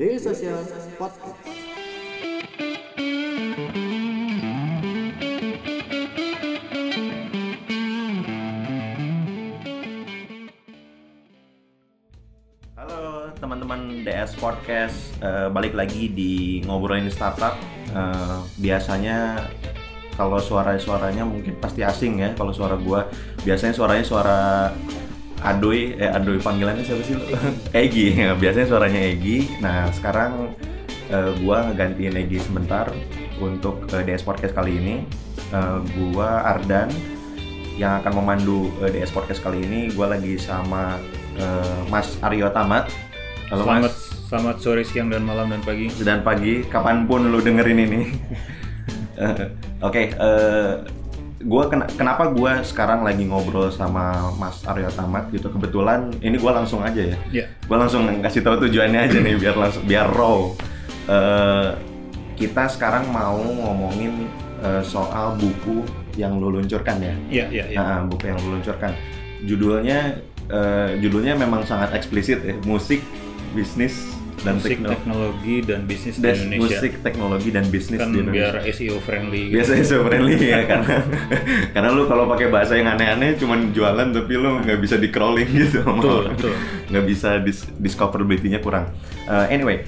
Daily Social Podcast. Halo teman-teman DS Podcast, Eh, balik lagi di ngobrolin startup. Eh, biasanya kalau suara-suaranya mungkin pasti asing ya. Kalau suara gua biasanya suaranya suara Adoy, eh Adoy panggilannya siapa sih? lu? Egi, biasanya suaranya Egi. Nah sekarang eh, gua ngegantiin Egi sebentar untuk eh, DS Podcast kali ini. Eh, gua Ardan yang akan memandu eh, DS Podcast kali ini. Gua lagi sama eh, Mas Aryo Tamat. Halo selamat Mas. selamat sore, siang dan malam dan pagi. Dan pagi, kapan pun lu dengerin ini. Oke, eh, gua ken- kenapa gua sekarang lagi ngobrol sama Mas Aryo Tamat gitu. Kebetulan ini gua langsung aja ya. Ya, Gua langsung kasih tahu tujuannya aja nih biar langsung biar raw. Eh, kita sekarang mau ngomongin eh, soal buku yang lu luncurkan ya. ya, ya, ya. Nah, buku yang lu luncurkan. Judulnya eh, judulnya memang sangat eksplisit ya, musik, bisnis dan musik, tekno- teknologi dan bisnis di Indonesia. musik, teknologi dan bisnis kan di Indonesia. biar SEO friendly. gitu. Biasanya so friendly ya karena karena lu kalau pakai bahasa yang aneh-aneh cuman jualan tapi lu nggak bisa di crawling gitu sama Betul, betul. nggak bisa dis discoverability-nya kurang. Eh, anyway,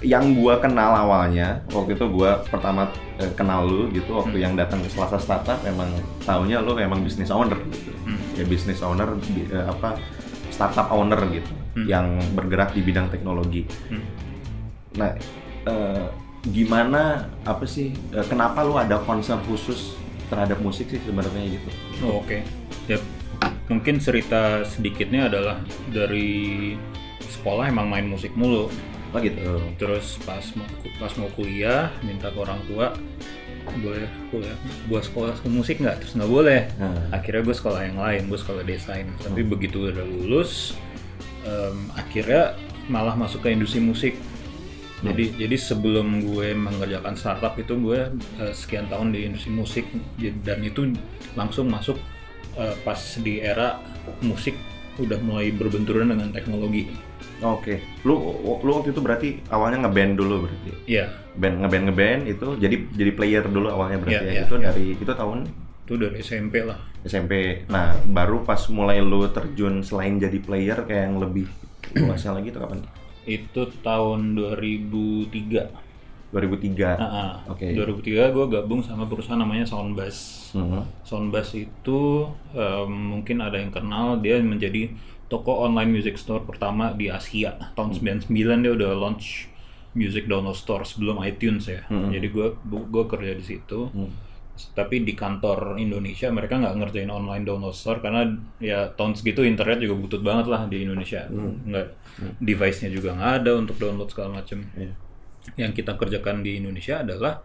yang gua kenal awalnya waktu itu gua pertama eh, kenal lu gitu waktu Hmm. yang datang ke Selasa Startup emang taunya lu emang bisnis owner gitu. Hmm. Ya bisnis owner bi- eh, apa startup owner gitu Hmm. yang bergerak di bidang teknologi. Hmm. Nah, eh, gimana apa sih eh, kenapa lu ada concern khusus terhadap musik sih sebenarnya gitu? Oh, Oke, Yap. Mungkin cerita sedikitnya adalah dari sekolah emang main musik mulu. Oh gitu. Terus pas mau pas mau kuliah minta ke orang tua boleh kuliah buat sekolah musik nggak terus nggak boleh Nah. akhirnya gue sekolah yang lain gue sekolah desain tapi begitu udah lulus em, akhirnya malah masuk ke industri musik jadi jadi sebelum gue mengerjakan startup itu gue eh, sekian tahun di industri musik dan itu langsung masuk eh, pas di era musik udah mulai berbenturan dengan teknologi Oke. Lu lu waktu itu berarti awalnya ngeband dulu berarti. ya Band ngeband ngeband itu jadi jadi player dulu awalnya berarti Iya, ya. iya, itu iya. dari itu tahun itu dari SMP lah SMP. Nah, baru pas mulai lu terjun selain jadi player kayak yang lebih luasnya lagi itu kapan? itu tahun 2003 2003. Ah, ah. Oke. 2003 gue gabung sama perusahaan namanya Soundbass Mhm. Soundbass itu em, mungkin ada yang kenal dia menjadi toko online music store pertama di Asia tahun 99 dia udah launch music download store sebelum iTunes ya Hmm. jadi gue gue kerja di situ Hmm. Tapi di kantor Indonesia mereka nggak ngerjain online download store karena ya tahun segitu internet juga butut banget lah di Indonesia nggak device-nya juga nggak ada untuk download segala macam Iya. yang kita kerjakan di Indonesia adalah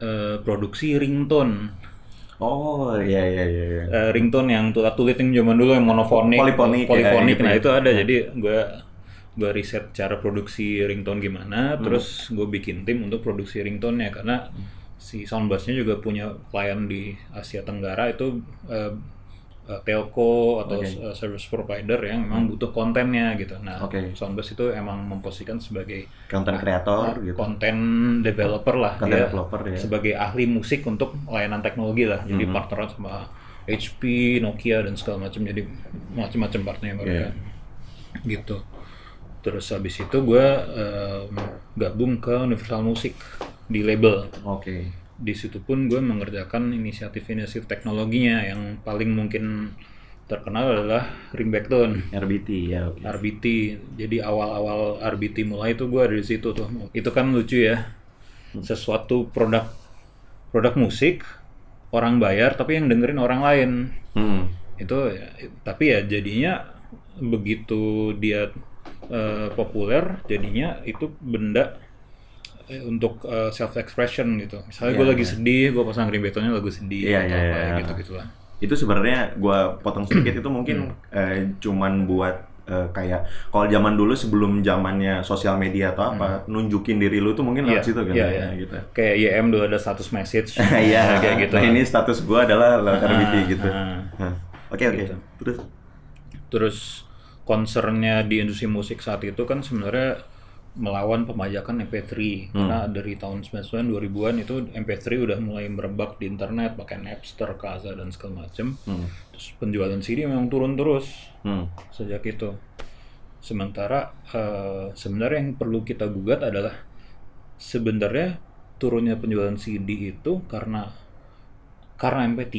eh, produksi ringtone Oh, iya iya iya iya. Eh, ringtone yang tulat-tulit yang zaman dulu yang monofonik, Polyphonic ya, polyphonic. gitu nah ya. itu ada. Jadi gue gue riset cara produksi ringtone gimana, terus gue bikin tim untuk produksi ringtone-nya karena si Soundbass-nya juga punya klien di Asia Tenggara itu eh, eh, telco atau Oke. eh, service provider yang memang butuh kontennya gitu. Nah, Oke. Soundbass itu emang memposisikan sebagai Content creator gitu. konten developer lah Content dia developer, ya. sebagai ahli musik untuk layanan teknologi lah jadi Mhm. partneran sama HP, Nokia dan segala macam jadi macam-macam partner mereka Iya. gitu terus habis itu gue gabung ke Universal Music di label Oke. di situ pun gue mengerjakan inisiatif-inisiatif teknologinya yang paling mungkin terkenal adalah Ringback Tone RBT ya. Oke. RBT. Jadi awal-awal RBT mulai itu gue ada di situ tuh. Itu kan lucu ya. Sesuatu produk produk musik orang bayar tapi yang dengerin orang lain. Hmm. Itu ya, tapi ya jadinya begitu dia eh, populer jadinya itu benda eh, untuk self expression gitu. Misalnya gue Iya, lagi iya. sedih, gue pasang ringback-nya lagu sedih Iya, atau iya, apa iya. gitu gitulah. itu sebenarnya gua potong sedikit itu mungkin eh, cuman buat eh, kayak kalau zaman dulu sebelum zamannya sosial media atau apa nunjukin diri lu tuh mungkin lewat Iya, situ kan iya, ya, iya. gitu. Kayak YM dulu ada status message. Iya, kayak gitu. Nah, ini status gua adalah lewat Ah, RBT gitu. ah. Hah. Oke oke. Gitu. Terus Terus concernnya di industri musik saat itu kan sebenarnya melawan pemajakan MP3 karena dari tahun 99 2000-an itu MP3 udah mulai merebak di internet pakai Napster, Kazaa dan segala macem. Hmm. Terus penjualan CD memang turun terus Hmm. sejak itu. Sementara eh, sebenarnya yang perlu kita gugat adalah sebenarnya turunnya penjualan CD itu karena karena MP3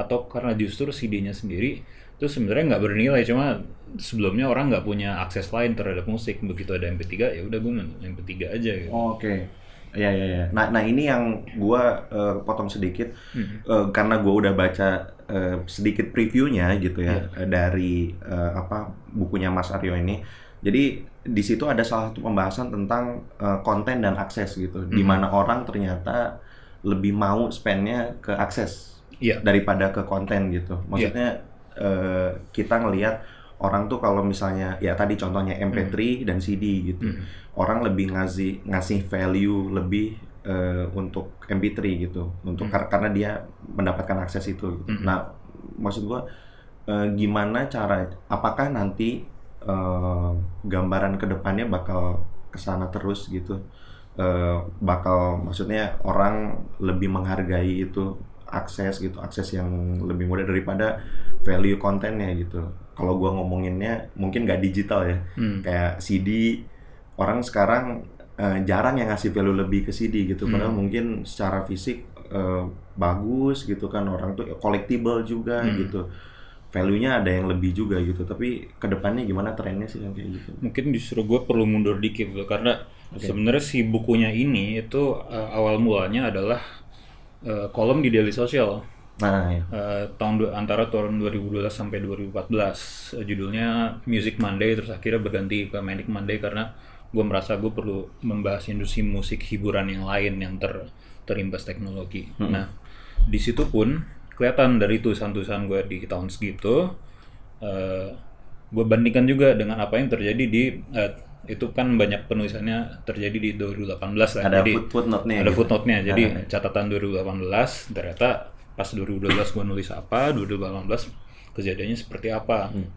atau karena justru CD-nya sendiri itu sebenarnya nggak bernilai cuma sebelumnya orang nggak punya akses lain terhadap musik begitu ada MP3 ya udah gue main MP3 aja gitu. Oke. Ya ya ya. Nah, nah ini yang gua eh, potong sedikit Hmm. eh, karena gua udah baca eh, sedikit previewnya gitu ya Iya. eh, dari eh, apa bukunya Mas Aryo ini. Jadi di situ ada salah satu pembahasan tentang eh, konten dan akses gitu, di Mhm. mana orang ternyata lebih mau spendnya ke akses Iya. daripada ke konten gitu. Maksudnya eh, kita ngelihat orang tuh kalau misalnya ya tadi contohnya MP3 dan CD gitu Hmm. orang lebih ngasih ngasih value lebih eh, untuk MP3 gitu untuk Hmm. kar- karena dia mendapatkan akses itu gitu. Hmm. nah maksud gua eh, gimana cara apakah nanti eh, gambaran ke depannya bakal ke sana terus gitu Eh, bakal maksudnya orang lebih menghargai itu akses gitu akses yang lebih mudah daripada value kontennya gitu. Kalau gua ngomonginnya mungkin nggak digital ya. Hmm. kayak CD orang sekarang eh, jarang yang ngasih value lebih ke CD gitu. Padahal Hmm. mungkin secara fisik eh, bagus gitu kan orang tuh collectible juga Hmm. gitu. Value-nya ada yang lebih juga gitu. Tapi ke depannya gimana trennya sih yang kayak gitu? Mungkin justru gue perlu mundur dikit karena sebenarnya si bukunya ini itu uh, awal mulanya adalah uh, kolom di Daily Social. Nah ya? Uh, tahun antara tahun 2012 sampai 2014 Uh, judulnya Music Monday terus akhirnya berganti ke Manic Monday karena gue merasa gue perlu membahas industri musik hiburan yang lain yang ter terimbas teknologi. Nah di situ pun kelihatan dari tulisan-tulisan gue di tahun segitu gue bandingkan juga dengan apa yang terjadi di uh, itu kan banyak penulisannya terjadi di 2018 lah. ada Jadi- foot footnote-nya ada gitu. footnote-nya. Jadi Ah. catatan 2018 ternyata pas 2012 gue nulis apa, 2018 kejadiannya seperti apa. Hmm.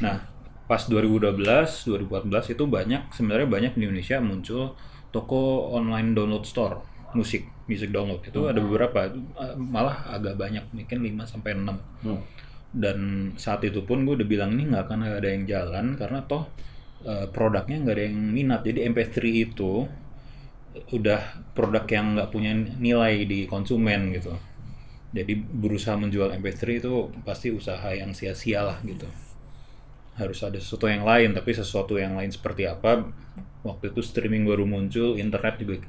Nah, pas 2012, 2014 itu banyak sebenarnya banyak di Indonesia muncul toko online download store musik, music download. Itu ada beberapa malah agak banyak, mungkin 5 sampai 6 Hmm. dan saat itu pun gue udah bilang ini nggak akan ada yang jalan karena toh eh, produknya nggak ada yang minat. Jadi MP3 itu udah produk yang nggak punya nilai di konsumen gitu. Jadi berusaha menjual MP3 itu pasti usaha yang sia-sia lah gitu. Harus ada sesuatu yang lain tapi sesuatu yang lain seperti apa waktu itu streaming baru muncul internet juga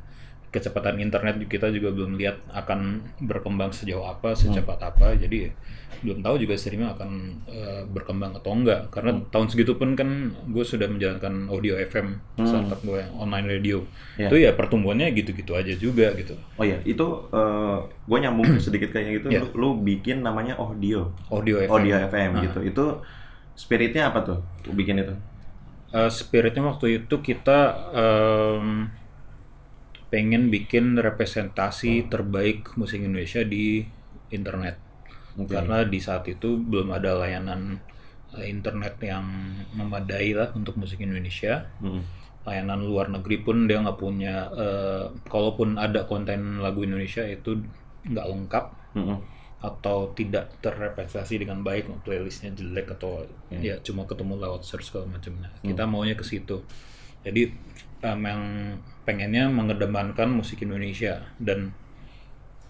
kecepatan internet kita juga belum lihat akan berkembang sejauh apa secepat apa. Jadi belum tahu juga streaming akan eh, berkembang atau enggak. Karena tahun segitu pun kan gue sudah menjalankan audio FM startup gue yang online radio. Iya. itu ya pertumbuhannya gitu-gitu aja juga gitu. Oh iya itu gue nyambung sedikit kayak gitu. Iya. lu, lu bikin namanya audio. Audio FM audio FM Ah. gitu. Itu spiritnya apa tuh? Bikin itu? Eh, spiritnya waktu itu kita em, pengen bikin representasi terbaik musik Indonesia di internet Oke. karena di saat itu belum ada layanan eh, internet yang memadai lah untuk musik Indonesia Hmm. layanan luar negeri pun dia nggak punya eh, kalaupun ada konten lagu Indonesia itu nggak lengkap Hmm. atau tidak terrepresentasi dengan baik playlistnya jelek atau ya cuma ketemu lewat search segala macamnya kita maunya ke situ jadi em, yang pengennya mengedepankan musik Indonesia dan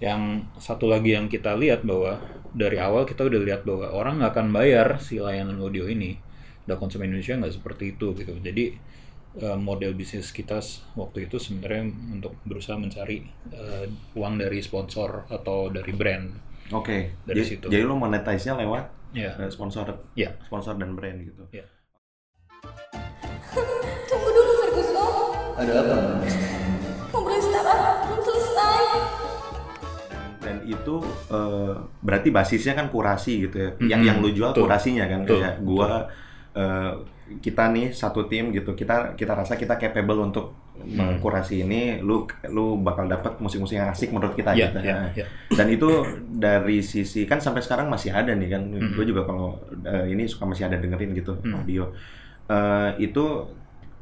yang satu lagi yang kita lihat bahwa dari awal kita udah lihat bahwa orang nggak akan bayar si layanan audio ini dan konsumen Indonesia nggak seperti itu gitu jadi eh, model bisnis kita waktu itu sebenarnya untuk berusaha mencari eh, uang dari sponsor atau dari brand Oke, Dari jadi, situ. jadi lu monetize-nya lewat ya eh, sponsor, ya sponsor dan brand gitu. Ferguson. Ada apa? Startup selesai. Dan itu eh, berarti basisnya kan kurasi gitu ya. Yang Mm-mm, yang lu jual betul. kurasinya kan Betul, kayak gua eh, kita nih satu tim gitu. Kita kita rasa kita capable untuk Hmm. mengkurasi ini lu lu bakal dapat musik-musik yang asik menurut kita ya gitu. ya Nah, ya Dan itu dari sisi kan sampai sekarang masih ada nih kan. Mm-mm. Gue juga kalau eh, ini suka masih ada dengerin gitu Mm. audio. Eh, itu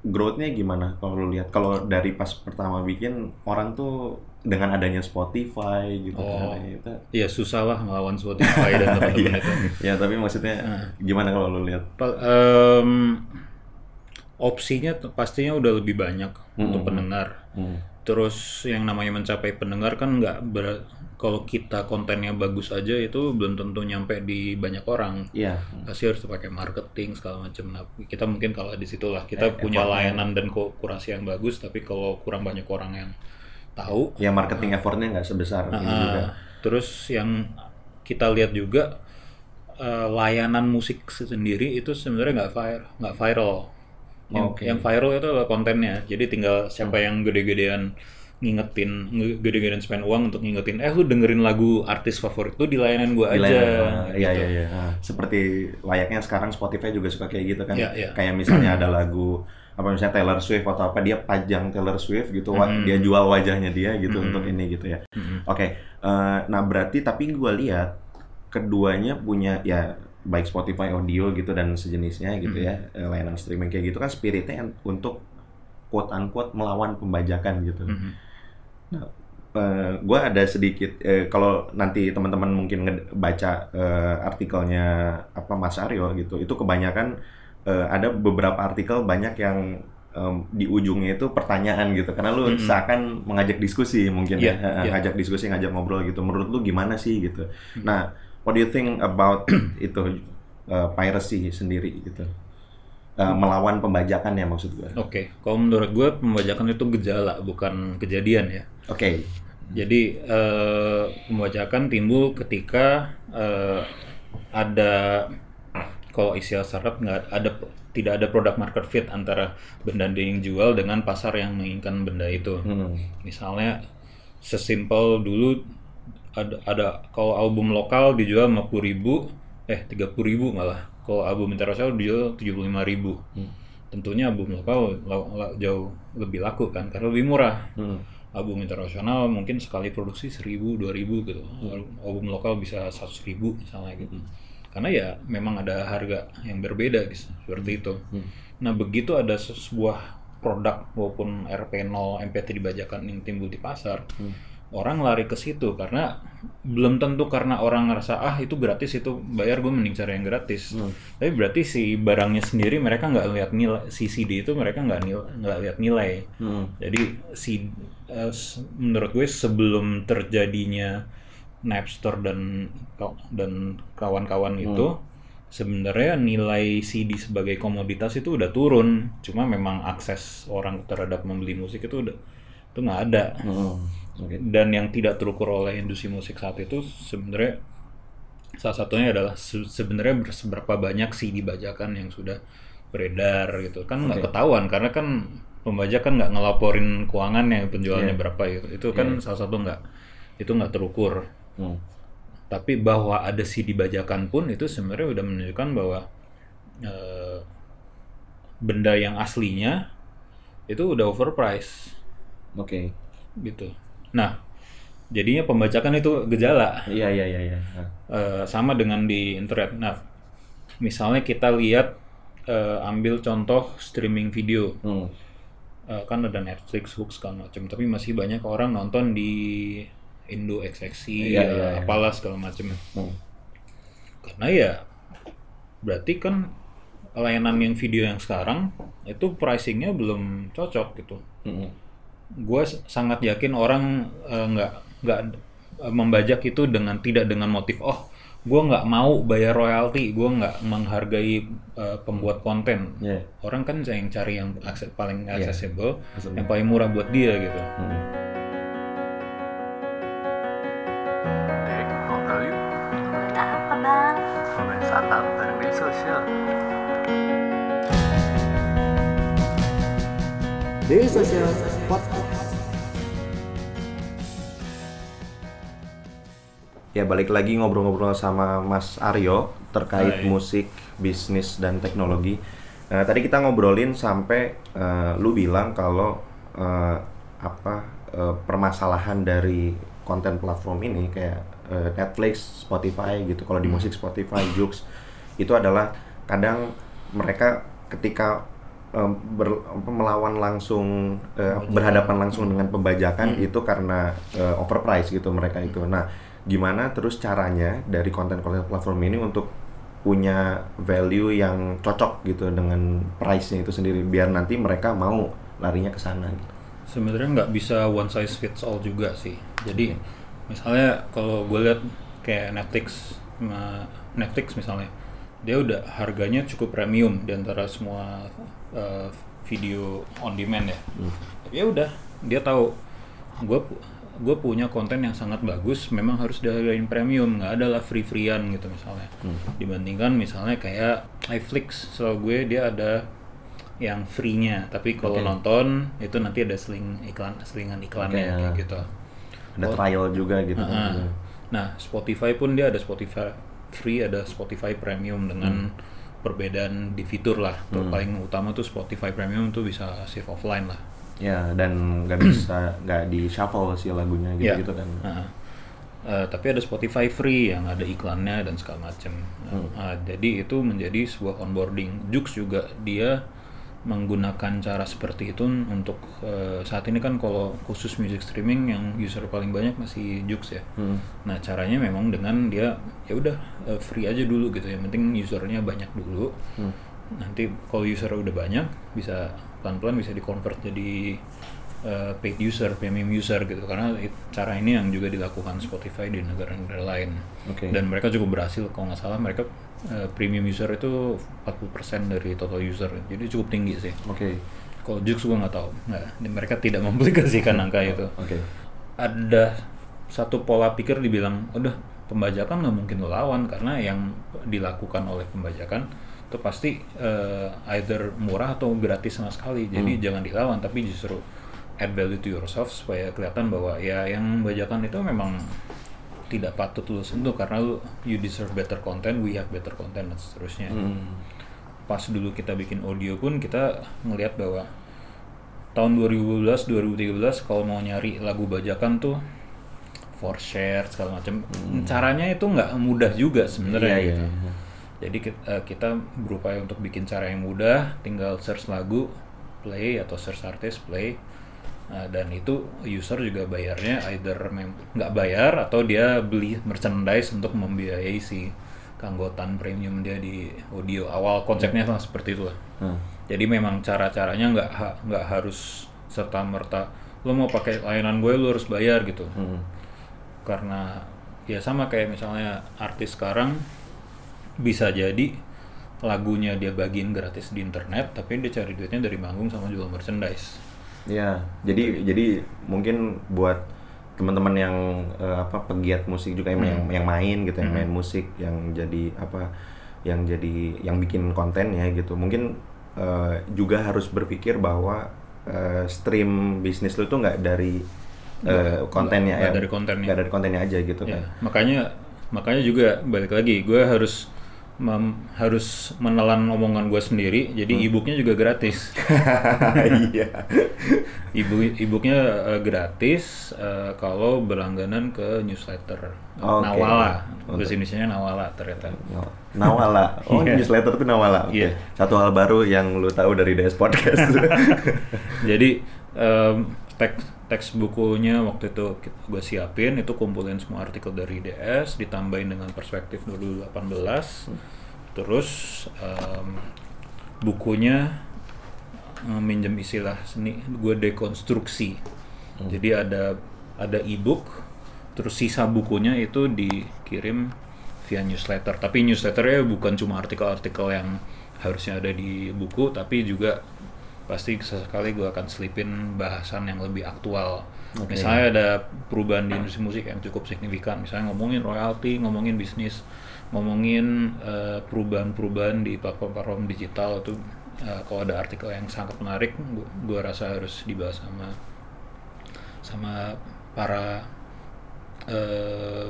growth-nya gimana kalau lu lihat? Kalau dari pas pertama bikin orang tuh dengan adanya Spotify gitu Oh. kan itu. Iya susah lah ngelawan Spotify dan teman-teman itu. Ya tapi maksudnya gimana kalau lu lihat? Em, opsinya pastinya udah lebih banyak untuk Hmm. pendengar. Hmm. Terus yang namanya mencapai pendengar kan nggak ber kalau kita kontennya bagus aja itu belum tentu nyampe di banyak orang. Iya. Pasti harus pakai marketing segala macam. Nah, kita mungkin kalau di situ lah kita Eh, punya layanan dan kurasi yang bagus, tapi kalau kurang banyak orang yang tahu, Ya marketing effortnya nggak sebesar ini Nah, juga. terus yang kita lihat juga eh, layanan musik sendiri itu sebenarnya nggak viral, nggak viral. Yang, Oke. yang viral itu adalah kontennya. Jadi tinggal siapa yang gede-gedean ngingetin, nge- gede-gedean spend uang untuk ngingetin, eh lu dengerin lagu artis favorit lu di layanan gua aja. layanan- Iya gitu. iya iya. Ah, Seperti layaknya sekarang Spotify juga suka kayak gitu kan. Iya, iya. Kayak misalnya ada lagu apa misalnya Taylor Swift atau apa dia pajang Taylor Swift gitu, Mhm. dia jual wajahnya dia gitu Mhm. untuk ini gitu ya. Mhm. Oke, eh, nah berarti tapi gue lihat keduanya punya ya baik Spotify audio gitu dan sejenisnya gitu ya eh, layanan streaming kayak gitu kan spiritnya untuk quote unquote melawan pembajakan gitu. Mhm. gue ada sedikit eh, kalau nanti teman-teman mungkin baca eh, artikelnya apa Mas Aryo gitu itu kebanyakan eh, ada beberapa artikel banyak yang em, di ujungnya itu pertanyaan gitu karena lu Mm-mm. seakan mengajak diskusi mungkin Iya, ya Eh, iya. ngajak diskusi ngajak ngobrol gitu menurut lu gimana sih gitu nah what do you think about itu eh, piracy sendiri gitu Eh, melawan pembajakan ya maksud gue oke Oke, kalau menurut gue pembajakan itu gejala bukan kejadian ya. Jadi eh, pembajakan timbul ketika eh, ada kalau istilah startup nggak ada tidak ada product market fit antara benda yang jual dengan pasar yang menginginkan benda itu. Hmm. Misalnya sesimpel dulu ada ada kalau album lokal dijual 50.000 ribu eh 30.000 ribu malah. Kalau album internasional dijual 75.000 ribu. Hmm. Tentunya album lokal la- la- jauh lebih laku kan karena lebih murah. Hmm. album internasional mungkin sekali produksi 1000 2000 gitu. Album lokal bisa 100 ribu misalnya gitu. Karena ya memang ada harga yang berbeda gitu seperti itu. Nah begitu ada se- sebuah produk maupun RP0 MPT dibajakan yang timbul di pasar orang lari ke situ karena belum tentu karena orang ngerasa ah itu gratis itu bayar gue mending cari yang gratis tapi berarti si barangnya sendiri mereka nggak lihat nilai si CD itu mereka nggak nggak lihat nilai Hmm. jadi si s- menurut gue sebelum terjadinya Napster dan dan kawan-kawan itu sebenarnya nilai CD sebagai komoditas itu udah turun. Cuma memang akses orang terhadap membeli musik itu udah itu nggak ada. Hmm. Oke. Dan yang tidak terukur oleh industri musik saat itu sebenarnya salah satunya adalah se- sebenarnya ber- seberapa banyak CD bajakan yang sudah beredar gitu kan nggak Oke. ketahuan karena kan pembajak kan nggak ngelaporin keuangannya penjualannya Iya. berapa gitu itu kan salah satu nggak itu nggak terukur Hmm. tapi bahwa ada CD bajakan pun itu sebenarnya udah menunjukkan bahwa eh, benda yang aslinya itu udah overpriced Oke. gitu nah jadinya pembajakan itu gejala Iya iya iya iya. Ah. Eh, sama dengan di internet. Nah, misalnya kita lihat eh, ambil contoh streaming video, Hmm. Eh, kan ada Netflix, Hook segala macam, tapi masih banyak orang nonton di Indo XXI, Iya, iya, eh, iya. apalah segala macam. Hmm. Karena ya berarti kan layanan yang video yang sekarang itu pricingnya belum cocok gitu. Hmm. Gue sangat yakin orang eh, nggak nggak eh, membajak itu dengan tidak dengan motif oh gue nggak mau bayar royalti gue nggak menghargai eh, pembuat konten Iya. orang kan yang cari yang akses paling Iya. accessible Accessible. yang paling murah buat dia gitu Hmm. Apa bang? Di sosial. Social Ya balik lagi ngobrol-ngobrol sama Mas Aryo terkait Hai. musik, bisnis dan teknologi. Nah, tadi kita ngobrolin sampai eh, lu bilang kalau eh, apa eh, permasalahan dari konten platform ini kayak eh, Netflix, Spotify gitu. Kalau di musik Spotify, Joox itu adalah kadang mereka ketika eh, ber- melawan langsung eh, berhadapan langsung dengan pembajakan itu karena eh, overprice gitu mereka itu. Nah, gimana terus caranya dari konten-konten platform ini untuk punya value yang cocok gitu dengan price-nya itu sendiri biar nanti mereka mau larinya ke sana gitu. sebenarnya nggak bisa one size fits all juga sih. Jadi misalnya kalau gue lihat kayak Netflix Netflix misalnya dia udah harganya cukup premium di antara semua uh, video on demand ya. Ya udah dia tahu gue gue punya konten yang sangat bagus memang harus dihargain premium nggak ada lah free freean gitu misalnya dibandingkan misalnya kayak iFlix so gue dia ada yang free-nya tapi kalau Oke. nonton itu nanti ada seling iklan selingan iklannya Oke, kayak ya. gitu Ada Oh. trial juga gitu Heeh. kan. Nah, Spotify pun dia ada Spotify free, ada Spotify premium dengan Hmm. perbedaan di fitur lah. Tuh, Paling utama tuh Spotify premium tuh bisa save offline lah. Ya, dan nggak bisa nggak di shuffle sih lagunya gitu Ya. gitu kan. Heeh. Eh, tapi ada Spotify free yang ada iklannya dan segala macam. Nah, Hmm. eh, jadi itu menjadi sebuah onboarding. Jux juga dia menggunakan cara seperti itu untuk eh, saat ini kan kalau khusus music streaming yang user paling banyak masih Jux ya. Hmm. Nah caranya memang dengan dia ya udah eh, free aja dulu gitu. Yang penting usernya banyak dulu. Hmm. Nanti kalau user udah banyak bisa pelan-pelan bisa di-convert jadi eh, paid user, premium user gitu. Karena it- cara ini yang juga dilakukan Spotify di negara-negara lain. Oke. Dan mereka cukup berhasil kalau nggak salah mereka eh, premium user itu 40% dari total user. Jadi cukup tinggi sih. Oke. Kalau Jux gua nggak tahu. Nggak, mereka tidak mempublikasikan angka itu Oke. ada satu pola pikir dibilang udah pembajakan nggak mungkin lo lawan karena yang dilakukan oleh pembajakan itu pasti eh, either murah atau gratis sama sekali jadi jangan dilawan tapi justru add value to yourself supaya kelihatan bahwa ya yang bajakan itu memang tidak patut lu sentuh karena lu you deserve better content we have better content dan seterusnya Hmm. pas dulu kita bikin audio pun kita ngelihat bahwa tahun 2012 2013 kalau mau nyari lagu bajakan tuh for share segala macam caranya itu nggak mudah juga sebenarnya Iya, gitu. iya. Jadi ki- eh, kita berupaya untuk bikin cara yang mudah tinggal search lagu play atau search artis play Nah, dan itu user juga bayarnya either nggak bayar atau dia beli merchandise untuk membiayai si keanggotaan premium dia di audio awal konsepnya lah seperti itu lah. Hmm. Jadi memang cara-caranya nggak ha- nggak harus serta merta lo mau pakai layanan gue lo harus bayar gitu. Hmm. Karena ya sama kayak misalnya artis sekarang bisa jadi lagunya dia bagiin gratis di internet tapi dia cari duitnya dari manggung sama jual merchandise. Ya, jadi jadi mungkin buat teman-teman yang eh, apa pegiat musik juga yang yang, yang main gitu, yang main musik, yang jadi apa, yang jadi yang bikin konten ya gitu. Mungkin eh, juga harus berpikir bahwa eh, stream bisnis lu tuh nggak dari eh, kontennya nggak ya, dari kontennya. nggak dari kontennya aja gitu Ya, kan. makanya makanya juga balik lagi gue harus mem- harus menelan omongan gue sendiri jadi ebooknya juga gratis Iya. ibu ebooknya eh, gratis eh, kalau berlangganan ke newsletter Oke. Nawala bahasa Indonesia Nawala ternyata Nawala. Oh, Iya. newsletter tuh Nawala. Oke. Iya. Satu hal baru yang lu tahu dari DS Podcast. jadi em, teks teks bukunya waktu itu gue siapin itu kumpulin semua artikel dari DS ditambahin dengan perspektif 2018 terus em, bukunya em, minjem istilah seni gue dekonstruksi. Jadi ada ada ebook terus sisa bukunya itu dikirim via newsletter. Tapi newsletternya bukan cuma artikel-artikel yang harusnya ada di buku tapi juga pasti sesekali gue akan selipin bahasan yang lebih aktual. Oke. misalnya ada perubahan di industri musik yang cukup signifikan. Misalnya ngomongin royalti ngomongin bisnis ngomongin eh, perubahan-perubahan di platform-platform digital itu eh, kalau ada artikel yang sangat menarik gue rasa harus dibahas sama sama para eh,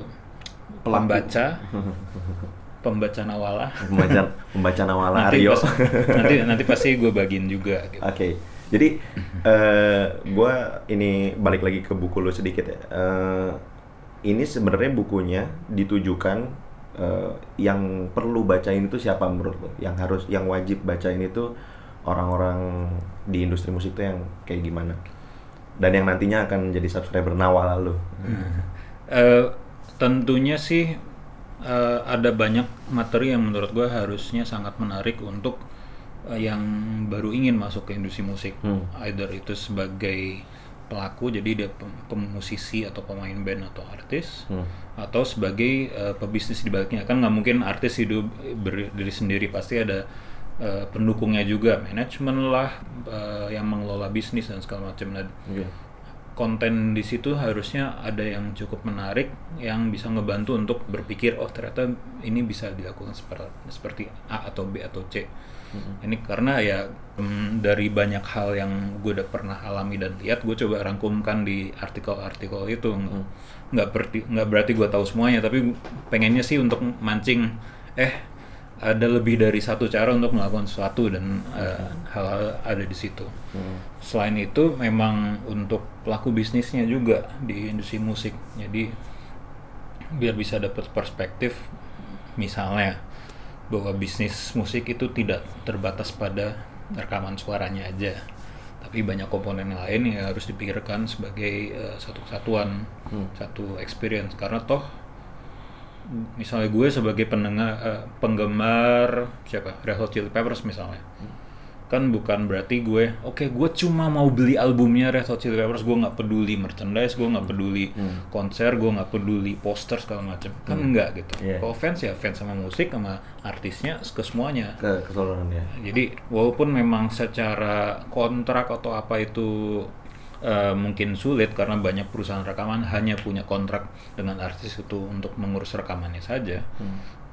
pembaca pembaca nawala pembaca pembaca Nawala nanti, Aryo. pas- nanti nanti pasti gue bagiin juga gitu. Oke, jadi eh gua ini balik lagi ke buku lu sedikit ya. Eh, ini sebenarnya bukunya ditujukan eh, yang perlu bacain itu siapa menurut lo? Yang harus, yang wajib bacain itu orang-orang di industri musik tuh yang kayak gimana? Dan yang nantinya akan jadi subscriber Nawal lu. Eh, tentunya sih eh, ada banyak materi yang menurut gue harusnya sangat menarik untuk eh, yang baru ingin masuk ke industri musik. Hmm. Either itu sebagai pelaku, jadi dia pem- pemusisi atau pemain band atau artis, Hmm. atau sebagai eh, pebisnis di baliknya. Kan nggak mungkin artis hidup berdiri sendiri, pasti ada eh, pendukungnya juga, manajemen lah eh, yang mengelola bisnis dan segala macam. Nah, Oke. Konten di situ harusnya ada yang cukup menarik yang bisa ngebantu untuk berpikir oh ternyata ini bisa dilakukan seperti seperti A atau B atau C. Ini karena ya dari banyak hal yang gue udah pernah alami dan lihat gue coba rangkumkan di artikel-artikel itu. Nggak berarti nggak berarti gue tahu semuanya tapi pengennya sih untuk mancing eh ada lebih dari satu cara untuk melakukan sesuatu dan eh, hal-hal ada di situ. Selain itu memang untuk pelaku bisnisnya juga di industri musik. Jadi biar bisa dapat perspektif misalnya bahwa bisnis musik itu tidak terbatas pada rekaman suaranya aja. Tapi banyak komponen lain yang harus dipikirkan sebagai eh, satu kesatuan, satu experience karena toh misalnya gue sebagai pendengar eh, penggemar siapa? Red Hot Chili Peppers misalnya. Kan bukan berarti gue oke gue cuma mau beli albumnya Red Hot Chili Peppers gue nggak peduli merchandise gue nggak peduli konser gue nggak peduli poster segala macam. Kan enggak gitu. Iya. kalau fans ya fans sama musik sama artisnya ke semuanya. Ke keseluruhan ya. jadi walaupun memang secara kontrak atau apa itu eh, mungkin sulit karena banyak perusahaan rekaman hanya punya kontrak dengan artis itu untuk mengurus rekamannya saja,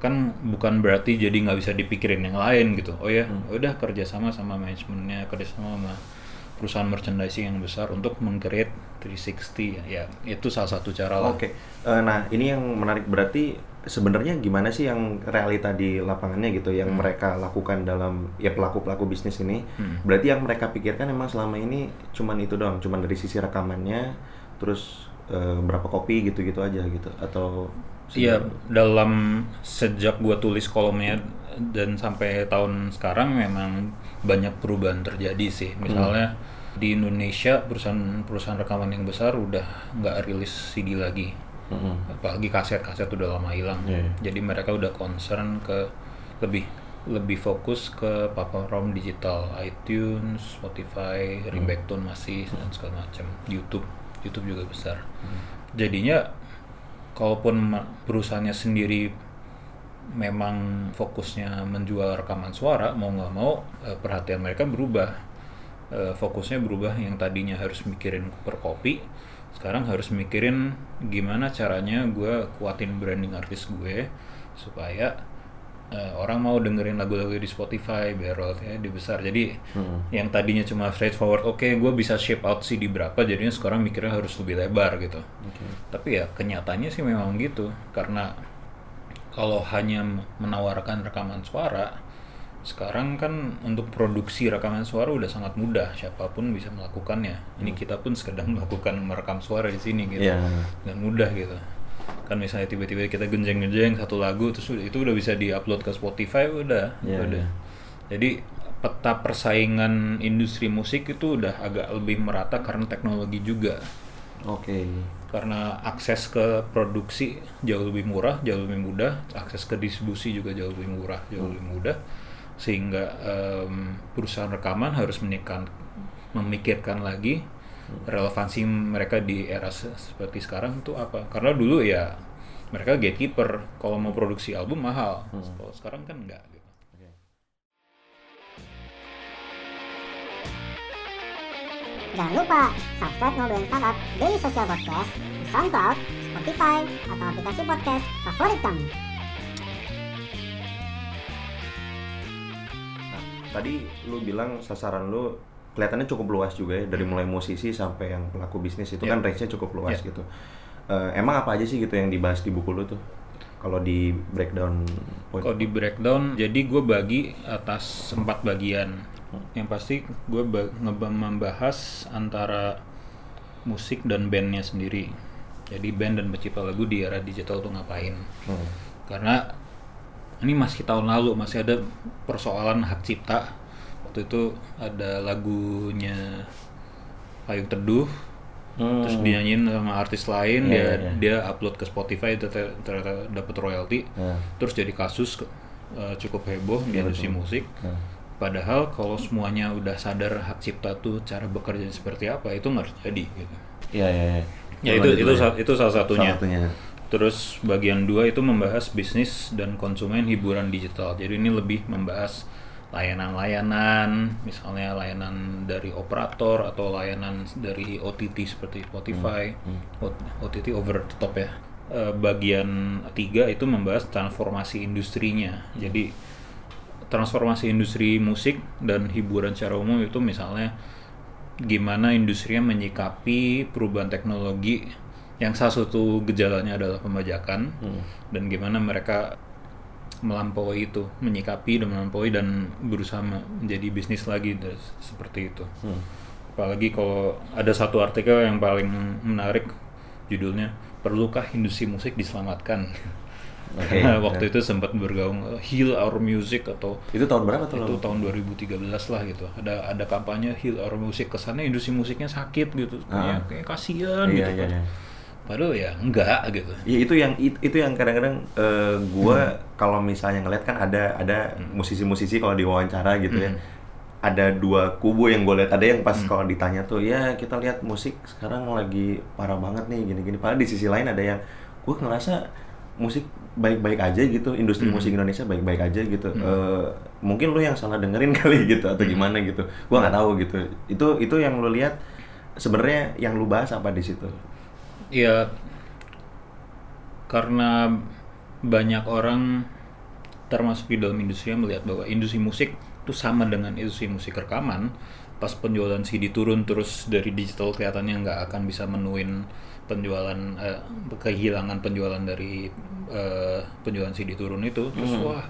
kan bukan berarti jadi nggak bisa dipikirin yang lain gitu. Oh ya, udah kerjasama sama manajemennya, kerjasama sama perusahaan merchandising yang besar untuk meng-create 360 ya, ya itu salah satu cara lah. Oke. Eh, nah, ini yang menarik berarti sebenarnya gimana sih yang realita di lapangannya gitu yang mereka lakukan dalam ya pelaku-pelaku bisnis ini? Berarti yang mereka pikirkan emang selama ini cuman itu doang, cuman dari sisi rekamannya terus eh, berapa kopi gitu-gitu aja gitu atau Iya, dalam sejak gua tulis kolomnya dan sampai tahun sekarang memang banyak perubahan terjadi sih. Misalnya di Indonesia perusahaan-perusahaan rekaman yang besar udah nggak rilis CD lagi. Mm-mm. Apalagi kaset-kaset udah lama hilang. Iya. Jadi mereka udah concern ke lebih lebih fokus ke platform digital, iTunes, Spotify, Ringbackton masih dan segala macam. YouTube, YouTube juga besar. Jadinya kalaupun perusahaannya sendiri memang fokusnya menjual rekaman suara mau nggak mau eh, perhatian mereka berubah Eh, fokusnya berubah yang tadinya harus mikirin per kopi sekarang harus mikirin gimana caranya gue kuatin branding artis gue supaya eh, orang mau dengerin lagu-lagu di Spotify biar royalty di besar jadi yang tadinya cuma straightforward oke gue bisa ship out CD berapa jadinya sekarang mikirnya harus lebih lebar gitu. Tapi ya kenyataannya sih memang gitu. Karena kalau hanya menawarkan rekaman suara sekarang kan untuk produksi rekaman suara udah sangat mudah siapa pun bisa melakukannya. Ini kita pun sedang melakukan merekam suara di sini gitu. Iya. dan mudah gitu. Kan misalnya tiba-tiba kita genjeng-genjeng satu lagu terus itu udah bisa diupload ke Spotify udah Iya, udah. iya. jadi peta persaingan industri musik itu udah agak lebih merata karena teknologi juga. Oke. karena akses ke produksi jauh lebih murah, jauh lebih mudah, akses ke distribusi juga jauh lebih murah, jauh lebih mudah, sehingga em, perusahaan rekaman harus menekan, memikirkan lagi relevansi mereka di era se- seperti sekarang itu apa? Karena dulu ya mereka gatekeeper, kalau mau produksi album mahal, kalau sekarang kan enggak. Gitu. Jangan lupa subscribe Ngobrolin Startup Daily Social Podcast di SoundCloud, Spotify, atau aplikasi podcast favorit kamu. Tadi lu bilang sasaran lu kelihatannya cukup luas juga ya dari mulai musisi sampai yang pelaku bisnis itu Iya. kan range-nya cukup luas Iya. gitu. Eh, emang apa aja sih gitu yang dibahas di buku lu tuh? Kalau di breakdown. Kalau di breakdown, jadi gue bagi atas empat bagian. Yang pasti gue membahas antara musik dan bandnya sendiri. Jadi band dan pencipta lagu di era digital tuh ngapain? Hmm. Karena ini masih tahun lalu masih ada persoalan hak cipta waktu itu ada lagunya Payung Teduh Hmm. terus dinyanyiin sama artis lain Iya, dia iya, iya. dia upload ke Spotify ternyata, dapat royalti Nah. terus jadi kasus eh, cukup heboh di Iya, industri betul. musik Nah. padahal kalau semuanya udah sadar hak cipta tuh cara bekerja seperti apa itu nggak harus jadi gitu Iya, iya, iya. ya itu itu sa- itu salah satunya Salah satunya. Terus bagian dua itu membahas bisnis dan konsumen hiburan digital. Jadi ini lebih membahas layanan-layanan, misalnya layanan dari operator atau layanan dari OTT seperti Spotify, O- OTT over the top ya. Eh, bagian tiga itu membahas transformasi industrinya. Jadi transformasi industri musik dan hiburan secara umum itu misalnya gimana industrinya menyikapi perubahan teknologi yang salah satu gejalanya adalah pembajakan. Dan gimana mereka melampaui itu menyikapi dan melampaui dan berusaha menjadi bisnis lagi dan seperti itu. Apalagi kalau ada satu artikel yang paling menarik judulnya perlukah industri musik diselamatkan? Oke, Karena waktu ya. itu sempat bergaung uh, heal our music atau Itu tahun berapa tuh? itu tahun 2013 lah gitu. Ada ada kampanye heal our music. Kesannya industri musiknya sakit gitu. Ah. kayak, kayak kasihan Iya, gitu iya, kan. iya. Padahal ya enggak gitu Ya itu yang it- itu yang kadang-kadang eh, gua Hmm. kalau misalnya ngeliat kan ada ada musisi-musisi kalau diwawancara gitu ya. Hmm. Ada dua kubu yang gue lihat ada yang pas Hmm. kalau ditanya tuh ya kita lihat musik sekarang lagi parah banget nih gini-gini. Padahal di sisi lain ada yang gue ngerasa musik baik-baik aja gitu, industri Hmm. musik Indonesia baik-baik aja gitu. Eh, mungkin lu yang salah dengerin kali gitu atau Hmm. gimana gitu. Gua nggak tahu gitu. Itu itu yang lu lihat sebenarnya yang lu bahas apa di situ? Ya karena banyak orang termasuk di dalam industri yang melihat bahwa industri musik itu sama dengan industri musik rekaman. Pas penjualan CD turun terus dari digital kelihatannya nggak akan bisa menuin penjualan eh, kehilangan penjualan dari eh, penjualan CD turun itu. Terus wah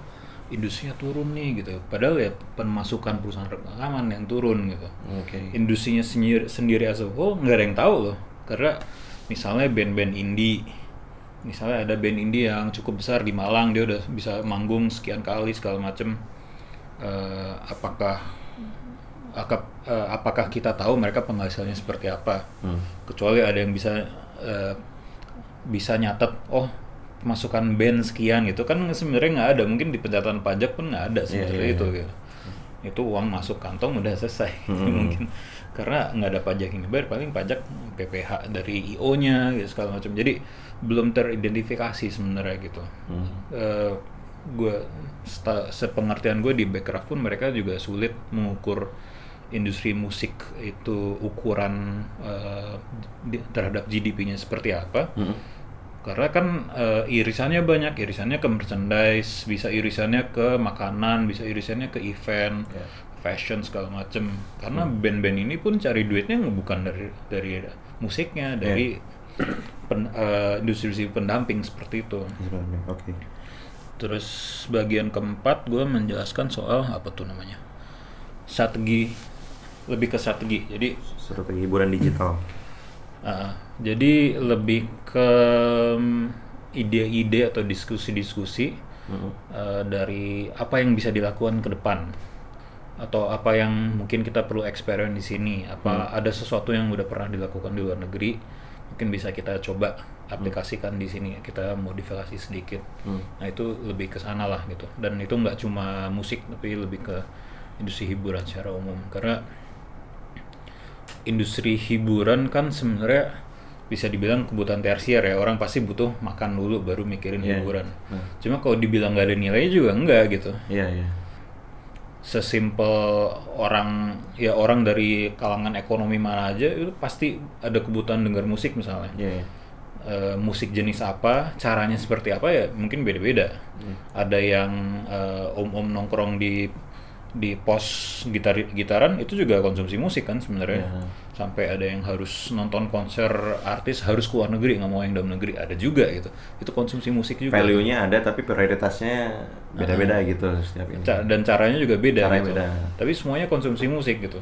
industrinya turun nih gitu. Padahal ya pemasukan perusahaan rekaman yang turun gitu. Oke. industrinya sendiri, sendiri as a whole nggak ada yang tahu loh. Karena misalnya band-band indie. Misalnya ada band indie yang cukup besar di Malang dia udah bisa manggung sekian kali segala macem. Eh, apakah akap- eh, apakah kita tahu mereka penghasilannya seperti apa? Hmm. kecuali ada yang bisa eh, bisa nyatet oh masukan band sekian gitu. Kan sebenarnya nggak ada. Mungkin di pencatatan pajak pun nggak ada iya, itu iya. gitu. Itu uang masuk kantong udah selesai. Mungkin karena nggak ada pajak yang dibayar paling pajak PPH dari IO nya gitu segala macam. Jadi belum teridentifikasi sebenarnya gitu. Eh, gue sepengertian gue di backcraft pun mereka juga sulit mengukur industri musik itu ukuran eh, di- terhadap GDP-nya seperti apa. Karena kan eh, irisannya banyak. Irisannya ke merchandise bisa irisannya ke makanan bisa irisannya ke event fashion segala macem. Karena band-band ini pun cari duitnya bukan dari dari musiknya dari pen- eh, industri pendamping seperti itu. Oke. terus bagian keempat gue menjelaskan soal apa tuh namanya strategi lebih ke strategi jadi Strategi hiburan digital. Uh, jadi lebih ke mm, ide-ide atau diskusi-diskusi uh, dari apa yang bisa dilakukan ke depan atau apa yang mungkin kita perlu eksperimen di sini? Apa ada sesuatu yang udah pernah dilakukan di luar negeri? Mungkin bisa kita coba aplikasikan di sini kita modifikasi sedikit. Nah itu lebih ke sana lah gitu. Dan itu nggak cuma musik tapi lebih ke industri hiburan secara umum. Karena industri hiburan kan sebenarnya bisa dibilang kebutuhan tersier ya. Orang pasti butuh makan dulu baru mikirin Iya. hiburan. Cuma kalau dibilang nggak ada nilainya juga enggak gitu. Iya, iya. Sesimpel orang ya orang dari kalangan ekonomi mana aja itu pasti ada kebutuhan dengar musik misalnya Iya, iya. Eh, musik jenis apa, caranya seperti apa ya mungkin beda-beda. Ada yang eh, om-om nongkrong di di pos gitar gitaran itu juga konsumsi musik kan sebenarnya. Iya. Sampai ada yang harus nonton konser artis harus keluar negeri nggak mau yang dalam negeri ada juga gitu. Itu konsumsi musik juga. Value-nya ada tapi prioritasnya beda-beda gitu setiap ini. Ca- dan caranya juga beda Caranya gitu. beda. Tapi semuanya konsumsi musik gitu.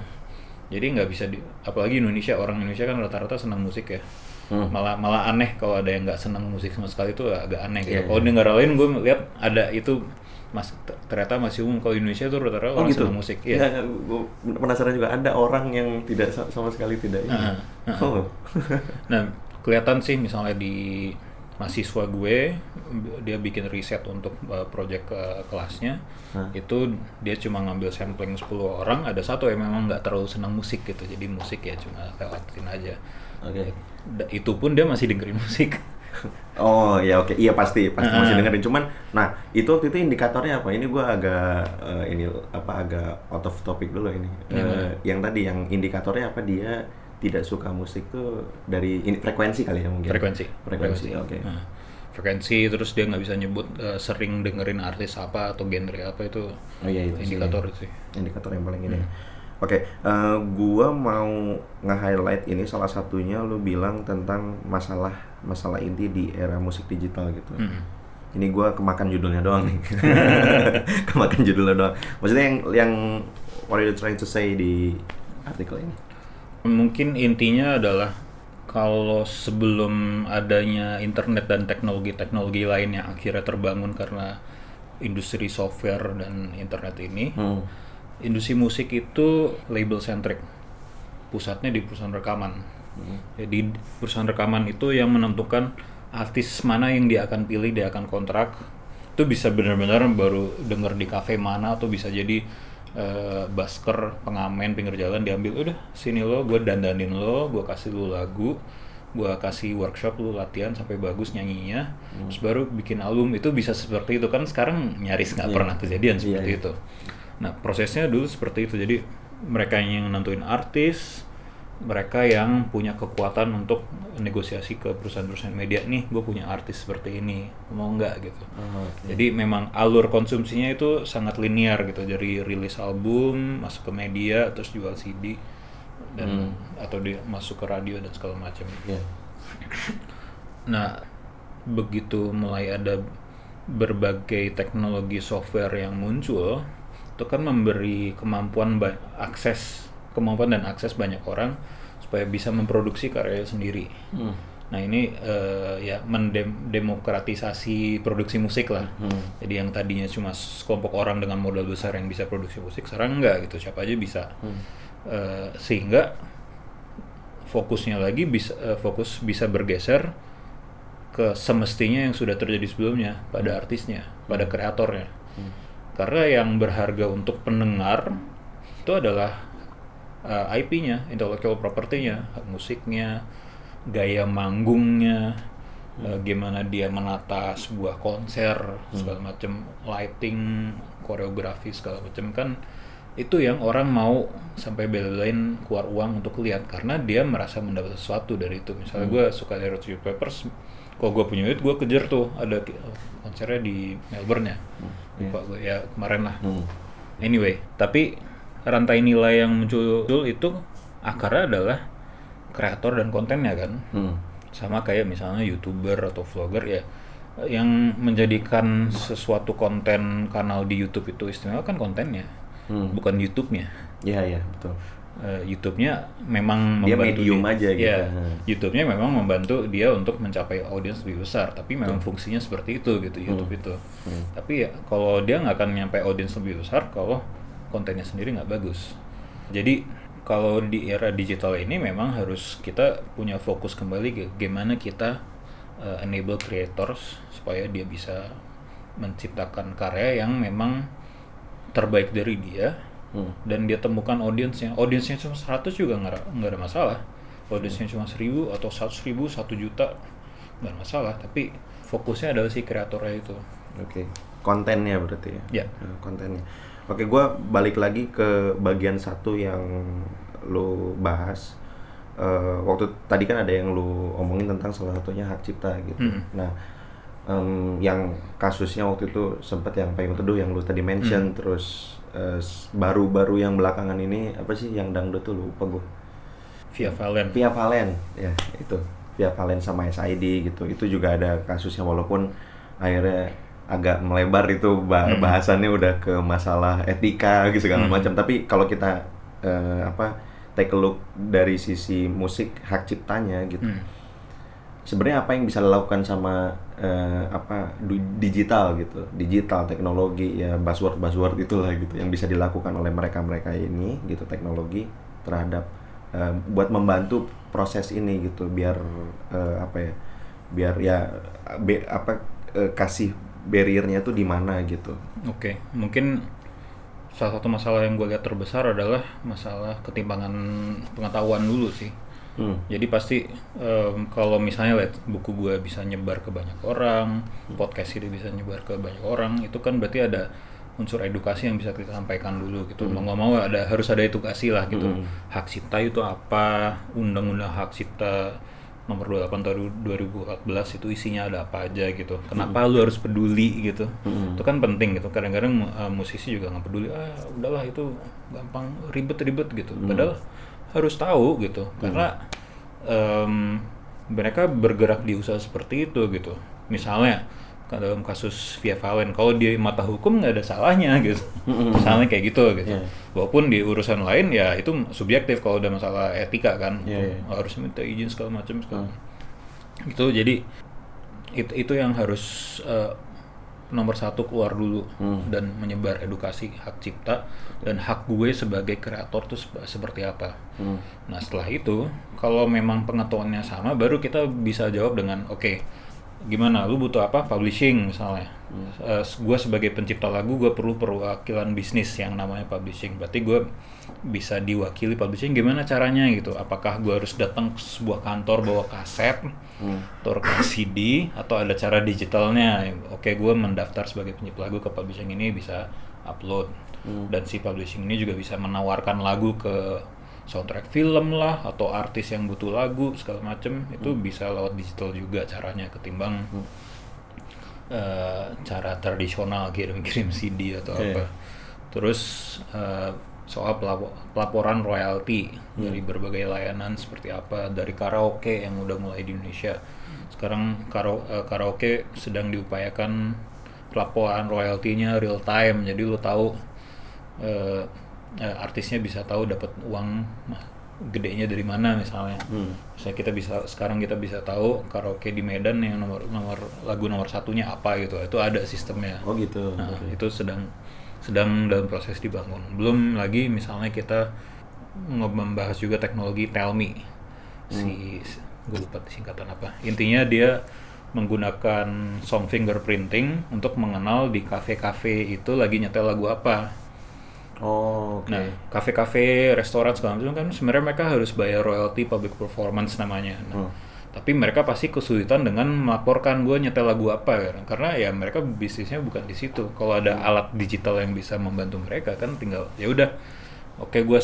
Jadi nggak bisa di, apalagi Indonesia orang Indonesia kan rata-rata senang musik ya. Hmm. Malah malah aneh kalau ada yang nggak senang musik sama sekali itu agak aneh gitu. Iya, Kalau di negara lain gue lihat ada itu mas ter- ternyata masih umum kalau Indonesia tuh rata-rata Oh orang gitu. senang musik ya Ya, gua penasaran juga ada orang yang tidak sa- sama sekali tidak ini. Ah. Oh. Nah, kelihatan sih misalnya di mahasiswa gue dia bikin riset untuk uh, project ke kelasnya Hah? itu dia cuma ngambil sampling 10 orang ada satu yang memang nggak terlalu senang musik gitu jadi musik ya cuma lewatin aja. Da- itu pun dia masih dengerin musik Oh ya oke. Iya pasti pasti masih dengerin. Cuman nah itu waktu itu indikatornya apa? Ini gua agak eh, ini apa agak out of topic dulu ini? Eh, yang tadi yang indikatornya apa? Dia tidak suka musik tuh dari ini, frekuensi kali ya mungkin? Frekuensi. Frekuensi oke. Nah, frekuensi terus dia nggak bisa nyebut uh, sering dengerin artis apa atau genre apa itu Oh iya itu sih, indikator ya. sih. Indikator yang paling ini. Hmm. Oke, eh, gua mau nge-highlight ini salah satunya lu bilang tentang masalah masalah inti di era musik digital gitu. Mm. Ini gua kemakan judulnya doang nih. kemakan judulnya doang. Maksudnya yang yang what are you trying to say di artikel ini? Mungkin intinya adalah kalau sebelum adanya internet dan teknologi-teknologi lain yang akhirnya terbangun karena industri software dan internet ini, Hmm. industri musik itu label centric. Pusatnya di perusahaan rekaman. Jadi perusahaan rekaman itu yang menentukan artis mana yang dia akan pilih, dia akan kontrak. Itu bisa benar-benar baru denger di kafe mana atau bisa jadi eh, basker, pengamen pinggir jalan diambil udah sini lo, gue dandanin lo, gue kasih lo lagu, gue kasih workshop lu latihan sampai bagus nyanyinya, terus baru bikin album itu bisa seperti itu kan sekarang nyaris nggak Iya. pernah kejadian Iya, seperti iya. itu. Nah prosesnya dulu seperti itu jadi mereka yang nentuin artis, mereka yang punya kekuatan untuk negosiasi ke perusahaan-perusahaan media nih, gue punya artis seperti ini, mau nggak gitu. Oh, oke. Jadi memang alur konsumsinya itu sangat linear gitu dari rilis album masuk ke media terus jual CD dan atau dia masuk ke radio dan segala macam. Iya. Nah, begitu mulai ada berbagai teknologi software yang muncul, itu kan memberi kemampuan akses, kemampuan dan akses banyak orang supaya bisa memproduksi karya sendiri. Hmm. Nah ini eh, ya mendemokratisasi produksi musik lah. Hmm. Jadi yang tadinya cuma sekelompok orang dengan modal besar yang bisa produksi musik, sekarang enggak gitu, siapa aja bisa. Hmm. Eh, sehingga fokusnya lagi bisa eh, fokus bisa bergeser ke semestinya yang sudah terjadi sebelumnya pada artisnya, pada kreatornya. Karena yang berharga untuk pendengar itu adalah eh, IP-nya, intellectual property-nya, hak musiknya, gaya manggungnya, eh, gimana dia menata sebuah konser, segala macam lighting, koreografi segala macam kan itu yang orang mau sampai bela-belain keluar uang untuk lihat. Karena dia merasa mendapat sesuatu dari itu. Misalnya gue suka Hot Chili Peppers, kalau gue punya duit gue kejar tuh. Ada ki- konsernya di Melbourne ya, lupa gue ya kemarin lah. Hmm. Anyway, tapi rantai nilai yang muncul itu akarnya adalah kreator dan kontennya kan. Hmm. Sama kayak misalnya YouTuber atau vlogger ya yang menjadikan sesuatu konten kanal di YouTube itu istimewa kan kontennya, Hmm. bukan YouTube-nya. Iya iya betul. Eh, YouTube-nya memang Dia membantu medium dia- aja gitu. Hmm. YouTube-nya memang membantu dia untuk mencapai audiens lebih besar, tapi memang fungsinya seperti itu gitu YouTube itu. Hmm. Tapi ya kalau dia nggak akan nyampe audiens lebih besar kalau kontennya sendiri nggak bagus. Jadi kalau di era digital ini memang harus kita punya fokus kembali ke gimana kita eh, enable creators supaya dia bisa menciptakan karya yang memang terbaik dari dia Hmm. dan dia temukan audiensnya audiensnya cuma 100 juga nggak ada- nggak ada masalah audiensnya cuma 1000 atau 100 ribu 1 juta nggak ada masalah tapi fokusnya adalah si kreatornya itu Oke, kontennya berarti ya? Ya. Nah, kontennya. Oke, gua balik lagi ke bagian satu yang lo bahas. Eh, waktu tadi kan ada yang lo omongin tentang salah satunya hak cipta gitu. Hmm. Nah, em, yang kasusnya waktu itu sempat yang payung teduh yang lo tadi mention, terus eh, baru-baru yang belakangan ini apa sih yang dangdut tuh lupa gue. via Valen Via Valen, ya itu. Via Valen sama SID gitu. Itu juga ada kasusnya walaupun akhirnya agak melebar itu Hmm. bahasannya udah ke masalah etika gitu segala Hmm. macam. Tapi kalau kita eh, apa take a look dari sisi musik hak ciptanya gitu. Hmm. sebenarnya apa yang bisa dilakukan sama eh, apa digital gitu digital teknologi ya buzzword buzzword itulah gitu yang bisa dilakukan oleh mereka mereka ini gitu teknologi terhadap eh, buat membantu proses ini gitu biar eh, apa ya biar ya be- apa kasih barriernya tuh di mana gitu Oke, mungkin salah satu masalah yang gue lihat terbesar adalah masalah ketimpangan pengetahuan dulu sih. Hmm. Jadi pasti em, kalau misalnya lihat buku gue bisa nyebar ke banyak orang, podcast ini bisa nyebar ke banyak orang, itu kan berarti ada unsur edukasi yang bisa kita sampaikan dulu gitu. Mau nggak mau ada harus ada edukasi lah gitu. Hak cipta itu apa? Undang-undang hak cipta nomor 28 tahun 2014 itu isinya ada apa aja gitu. Kenapa lu harus peduli gitu? Itu kan penting gitu. Kadang-kadang uh, musisi juga nggak peduli. Ah, udahlah itu gampang ribet-ribet gitu. Padahal harus tahu gitu. Karena em, mereka bergerak di usaha seperti itu gitu. Misalnya dalam kasus Via Valen, kalau di mata hukum nggak ada salahnya gitu. Misalnya kayak gitu gitu. Iya. Walaupun di urusan lain ya itu subjektif kalau udah masalah etika kan, Iya, iya. harus minta izin segala macam segala. Itu jadi itu itu yang harus eh, nomor satu keluar dulu dan menyebar edukasi hak cipta dan hak gue sebagai kreator tuh sep- seperti apa. Nah setelah itu kalau memang pengetahuannya sama baru kita bisa jawab dengan oke gimana lu butuh apa? Publishing misalnya. Eh, gue sebagai pencipta lagu gue perlu perwakilan bisnis yang namanya publishing. Berarti gue bisa diwakili publishing gimana caranya gitu. Apakah gue harus datang ke sebuah kantor bawa kaset atau rekaman CD atau ada cara digitalnya? Oke gue mendaftar sebagai pencipta lagu ke publishing ini bisa upload. Dan si publishing ini juga bisa menawarkan lagu ke soundtrack film lah atau artis yang butuh lagu segala macem itu bisa lewat digital juga caranya ketimbang eh, cara tradisional kirim-kirim CD atau Iya. apa. Terus eh, soal pelapo- pelaporan royalti dari berbagai layanan seperti apa dari karaoke yang udah mulai di Indonesia. Sekarang karo- eh, karaoke sedang diupayakan pelaporan royaltinya real time jadi lu tahu eh, eh, artisnya bisa tahu dapat uang gedenya dari mana misalnya. Misalnya kita bisa sekarang kita bisa tahu karaoke di Medan yang nomor nomor lagu nomor satunya apa gitu. Itu ada sistemnya. oh gitu Nah, Oke. itu sedang sedang dalam proses dibangun. Belum lagi misalnya kita membahas juga teknologi Telmi. Si gue lupa singkatan apa. Intinya dia menggunakan song fingerprinting untuk mengenal di kafe-kafe itu lagi nyetel lagu apa. Oh oke Nah, kafe-kafe, restoran segala macam kan sebenarnya mereka harus bayar royalty public performance namanya. Nah, Hmm. Tapi mereka pasti kesulitan dengan melaporkan gue nyetel lagu apa kan. Karena ya mereka bisnisnya bukan di situ. Kalau ada alat digital yang bisa membantu mereka kan tinggal ya udah. Oke, gue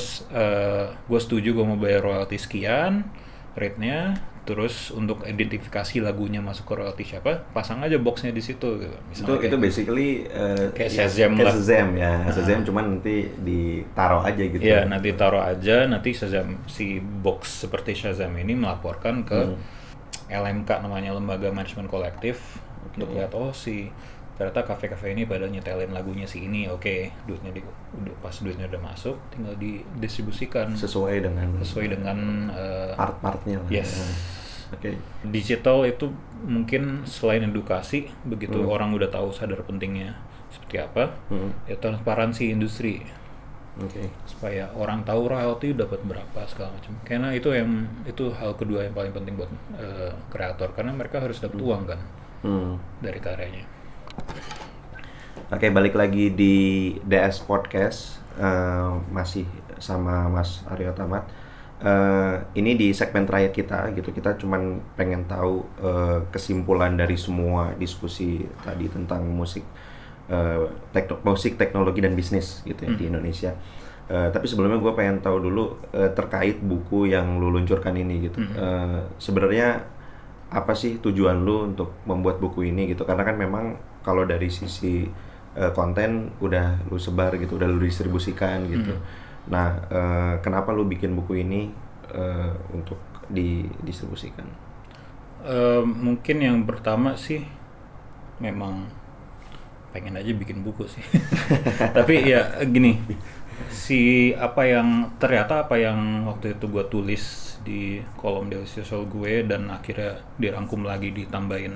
gue setuju gue mau bayar royalty sekian rate-nya. Terus untuk identifikasi lagunya masuk ke royalty siapa, pasang aja boxnya di situ gitu. itu Misalnya itu kayak- basically eh, Kayak ya, Shazam kayak lah. Shazam ya Shazam cuman nanti ditaruh aja gitu Iya, nanti taruh aja, nanti Shazam si box seperti Shazam ini melaporkan ke LMK namanya Lembaga Manajemen Kolektif untuk lihat oh si ternyata kafe-kafe ini pada nyetelin lagunya si ini, oke duitnya di udah pas duitnya udah masuk, tinggal didistribusikan sesuai dengan sesuai dengan eh, part-partnya Yes. Ya. Oke digital itu mungkin selain edukasi begitu Hmm. orang udah tahu sadar pentingnya seperti apa, Hmm. ya transparansi industri oke supaya orang tahu royalti dapat berapa segala macam. Karena itu yang itu hal kedua yang paling penting buat eh, kreator karena mereka harus dapat uang kan Hmm. dari karyanya. Oke, balik lagi di DS Podcast eh, masih sama Mas Aryo Tamat. Eh, ini di segmen terakhir kita gitu. Kita cuman pengen tahu eh, kesimpulan dari semua diskusi tadi tentang musik eh, tekno- musik teknologi dan bisnis gitu ya di Indonesia. Eh, tapi sebelumnya gue pengen tahu dulu eh, terkait buku yang lu luncurkan ini gitu. Eh, Sebenarnya apa sih tujuan lu untuk membuat buku ini gitu karena kan memang kalau dari sisi eh, konten udah lu sebar gitu udah lu distribusikan gitu nah eh, kenapa lu bikin buku ini eh, untuk didistribusikan Eh, mungkin yang pertama sih memang pengen aja bikin buku sih. Tapi ya gini, si apa yang ternyata apa yang waktu itu gue tulis di kolom daily social gue dan akhirnya dirangkum lagi ditambahin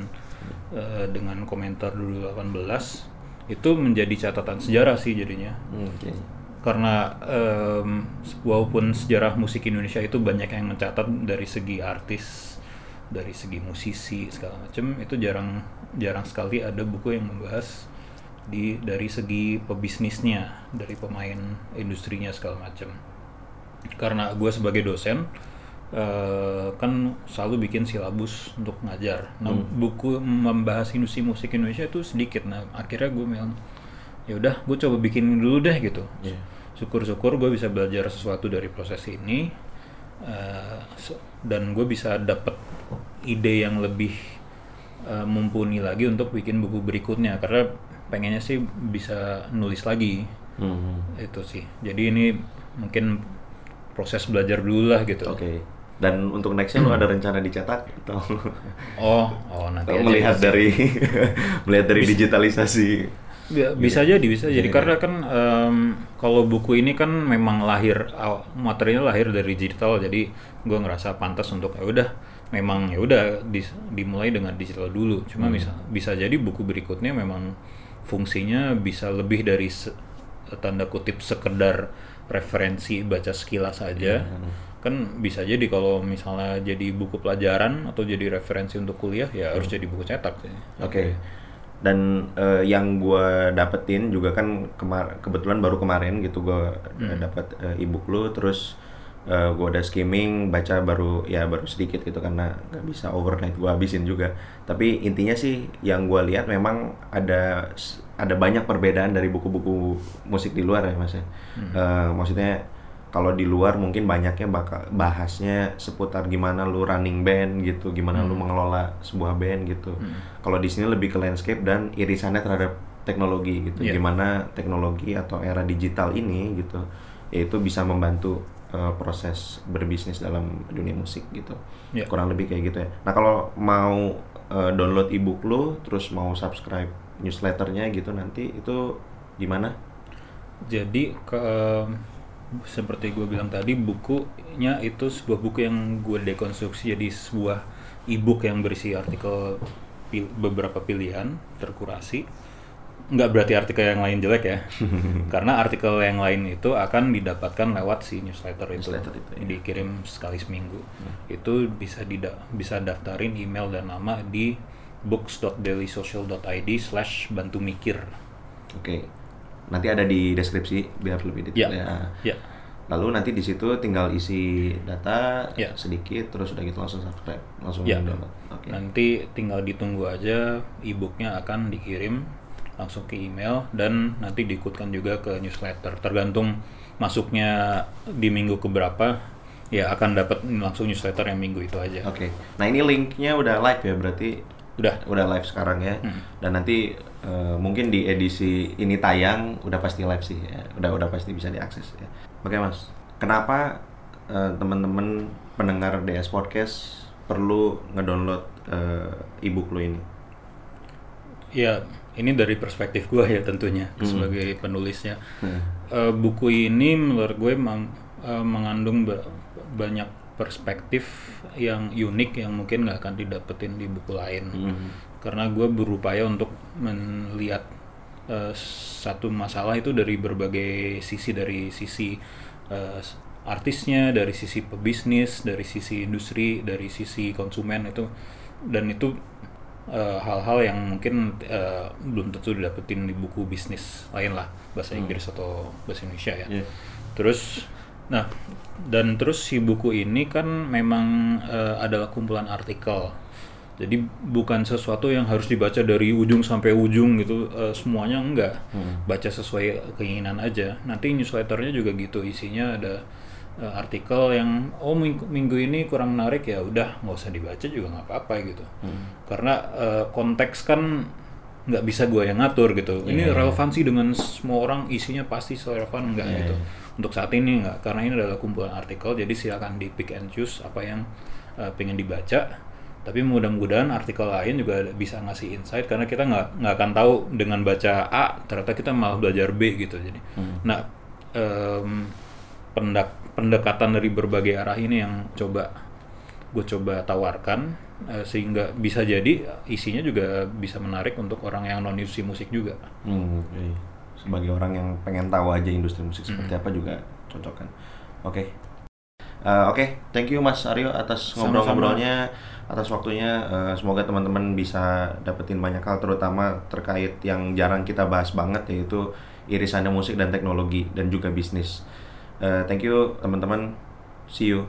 eh, dengan komentar dulu 18 itu menjadi catatan sejarah sih jadinya Oke. Karena em, walaupun sejarah musik Indonesia itu banyak yang mencatat dari segi artis dari segi musisi segala macam itu jarang jarang sekali ada buku yang membahas di dari segi pebisnisnya dari pemain industrinya segala macam karena gue sebagai dosen eh, kan selalu bikin silabus untuk ngajar. Nah buku membahas industri musik Indonesia itu sedikit. Nah akhirnya gue bilang ya udah gue coba bikin dulu deh gitu Iya. syukur-syukur gue bisa belajar sesuatu dari proses ini so- dan gue bisa dapet ide yang lebih eh, mumpuni lagi untuk bikin buku berikutnya karena pengennya sih bisa nulis lagi Hmm. itu sih jadi ini mungkin proses belajar dulu lah gitu Oke. Dan untuk nextnya lu ada rencana dicetak atau oh oh nanti atau aja melihat sih. dari melihat dari digitalisasi? Ya, bisa jadi bisa jadi. Iya. karena kan em, kalau buku ini kan memang lahir materinya lahir dari digital. Jadi gue ngerasa pantas untuk ya udah memang ya udah dis- dimulai dengan digital dulu. Cuma bisa bisa jadi buku berikutnya memang fungsinya bisa lebih dari se- tanda kutip sekedar referensi baca sekilas aja. Kan bisa jadi kalau misalnya jadi buku pelajaran atau jadi referensi untuk kuliah ya harus jadi buku cetak sih. Oke. Dan eh, yang gue dapetin juga kan kemar kebetulan baru kemarin gitu gue dapat eh, ebook lu terus gue udah skimming baca baru ya baru sedikit gitu karena nggak bisa overnight gue habisin juga. Tapi intinya sih yang gue lihat memang ada ada banyak perbedaan dari buku-buku musik di luar ya mas ya. Eh, maksudnya kalau di luar mungkin banyaknya bakal bahasnya seputar gimana lu running band gitu, gimana lu mengelola sebuah band gitu. Kalau di sini lebih ke landscape dan irisannya terhadap teknologi gitu. Iya. Gimana teknologi atau era digital ini gitu, yaitu bisa membantu eh, proses berbisnis dalam dunia musik gitu. Iya. Kurang lebih kayak gitu ya. Nah kalau mau eh, download ebook lu, terus mau subscribe newsletternya gitu nanti itu gimana? Jadi ke seperti gue bilang tadi bukunya itu sebuah buku yang gue dekonstruksi jadi sebuah e-book yang berisi artikel pil- beberapa pilihan terkurasi. Nggak berarti artikel yang lain jelek ya, karena artikel yang lain itu akan didapatkan lewat si newsletter itu, Newsletter itu, ya. dikirim sekali seminggu. Itu bisa dida bisa daftarin email dan nama di books.dailysocial.id slash bantu mikir. Oke. Nanti ada di deskripsi biar lebih detail ya. ya. Lalu nanti di situ tinggal isi data Ya. sedikit terus udah gitu langsung subscribe, langsung Ya. download. Oke. Nanti tinggal ditunggu aja e-booknya akan dikirim langsung ke email dan nanti diikutkan juga ke newsletter. Tergantung masuknya di minggu keberapa, ya akan dapat langsung newsletter yang minggu itu aja. Oke. Nah, ini linknya udah live ya berarti Udah. udah live sekarang ya. Hmm. Dan nanti eh, mungkin di edisi ini tayang udah pasti live sih ya. Udah udah pasti bisa diakses ya. Oke, Mas. Kenapa eh, teman-teman pendengar DS Podcast perlu ngedownload eh, ebook lo ini? Ya, ini dari perspektif gue ya tentunya sebagai penulisnya. Eh, buku ini menurut gue meng- eh, mengandung ba- banyak perspektif yang unik yang mungkin nggak akan didapetin di buku lain. Karena gue berupaya untuk melihat eh, satu masalah itu dari berbagai sisi, dari sisi eh, artisnya, dari sisi pebisnis, dari sisi industri, dari sisi konsumen itu, dan itu eh, hal-hal yang mungkin eh, belum tentu didapetin di buku bisnis lain lah bahasa Inggris atau bahasa Indonesia ya. Iya. Terus, nah dan terus si buku ini kan memang eh, adalah kumpulan artikel. Jadi bukan sesuatu yang harus dibaca dari ujung sampai ujung gitu eh, semuanya enggak. Baca sesuai keinginan aja. Nanti newsletternya juga gitu isinya ada eh, artikel yang oh minggu, minggu ini kurang menarik ya udah nggak usah dibaca juga nggak apa-apa gitu. Karena eh, konteks kan nggak bisa gue yang ngatur gitu. Ini relevansi dengan semua orang isinya pasti relevan enggak gitu. Untuk saat ini enggak karena ini adalah kumpulan artikel jadi silakan di pick and choose apa yang eh, pengen dibaca. Tapi mudah-mudahan artikel lain juga bisa ngasih insight karena kita nggak nggak akan tahu dengan baca A ternyata kita malah belajar B gitu. Jadi, nah em, pendak- pendekatan dari berbagai arah ini yang coba gue coba tawarkan eh, sehingga bisa jadi isinya juga bisa menarik untuk orang yang non musik juga. Hmm, oke. Sebagai orang yang pengen tahu aja industri musik seperti Hmm. apa juga cocok kan. Oke. Eh, Oke, thank you Mas Aryo atas ngobrol-ngobrolnya, atas waktunya. Eh, semoga teman-teman bisa dapetin banyak hal, terutama terkait yang jarang kita bahas banget yaitu irisannya musik dan teknologi dan juga bisnis. Eh, thank you teman-teman. See you.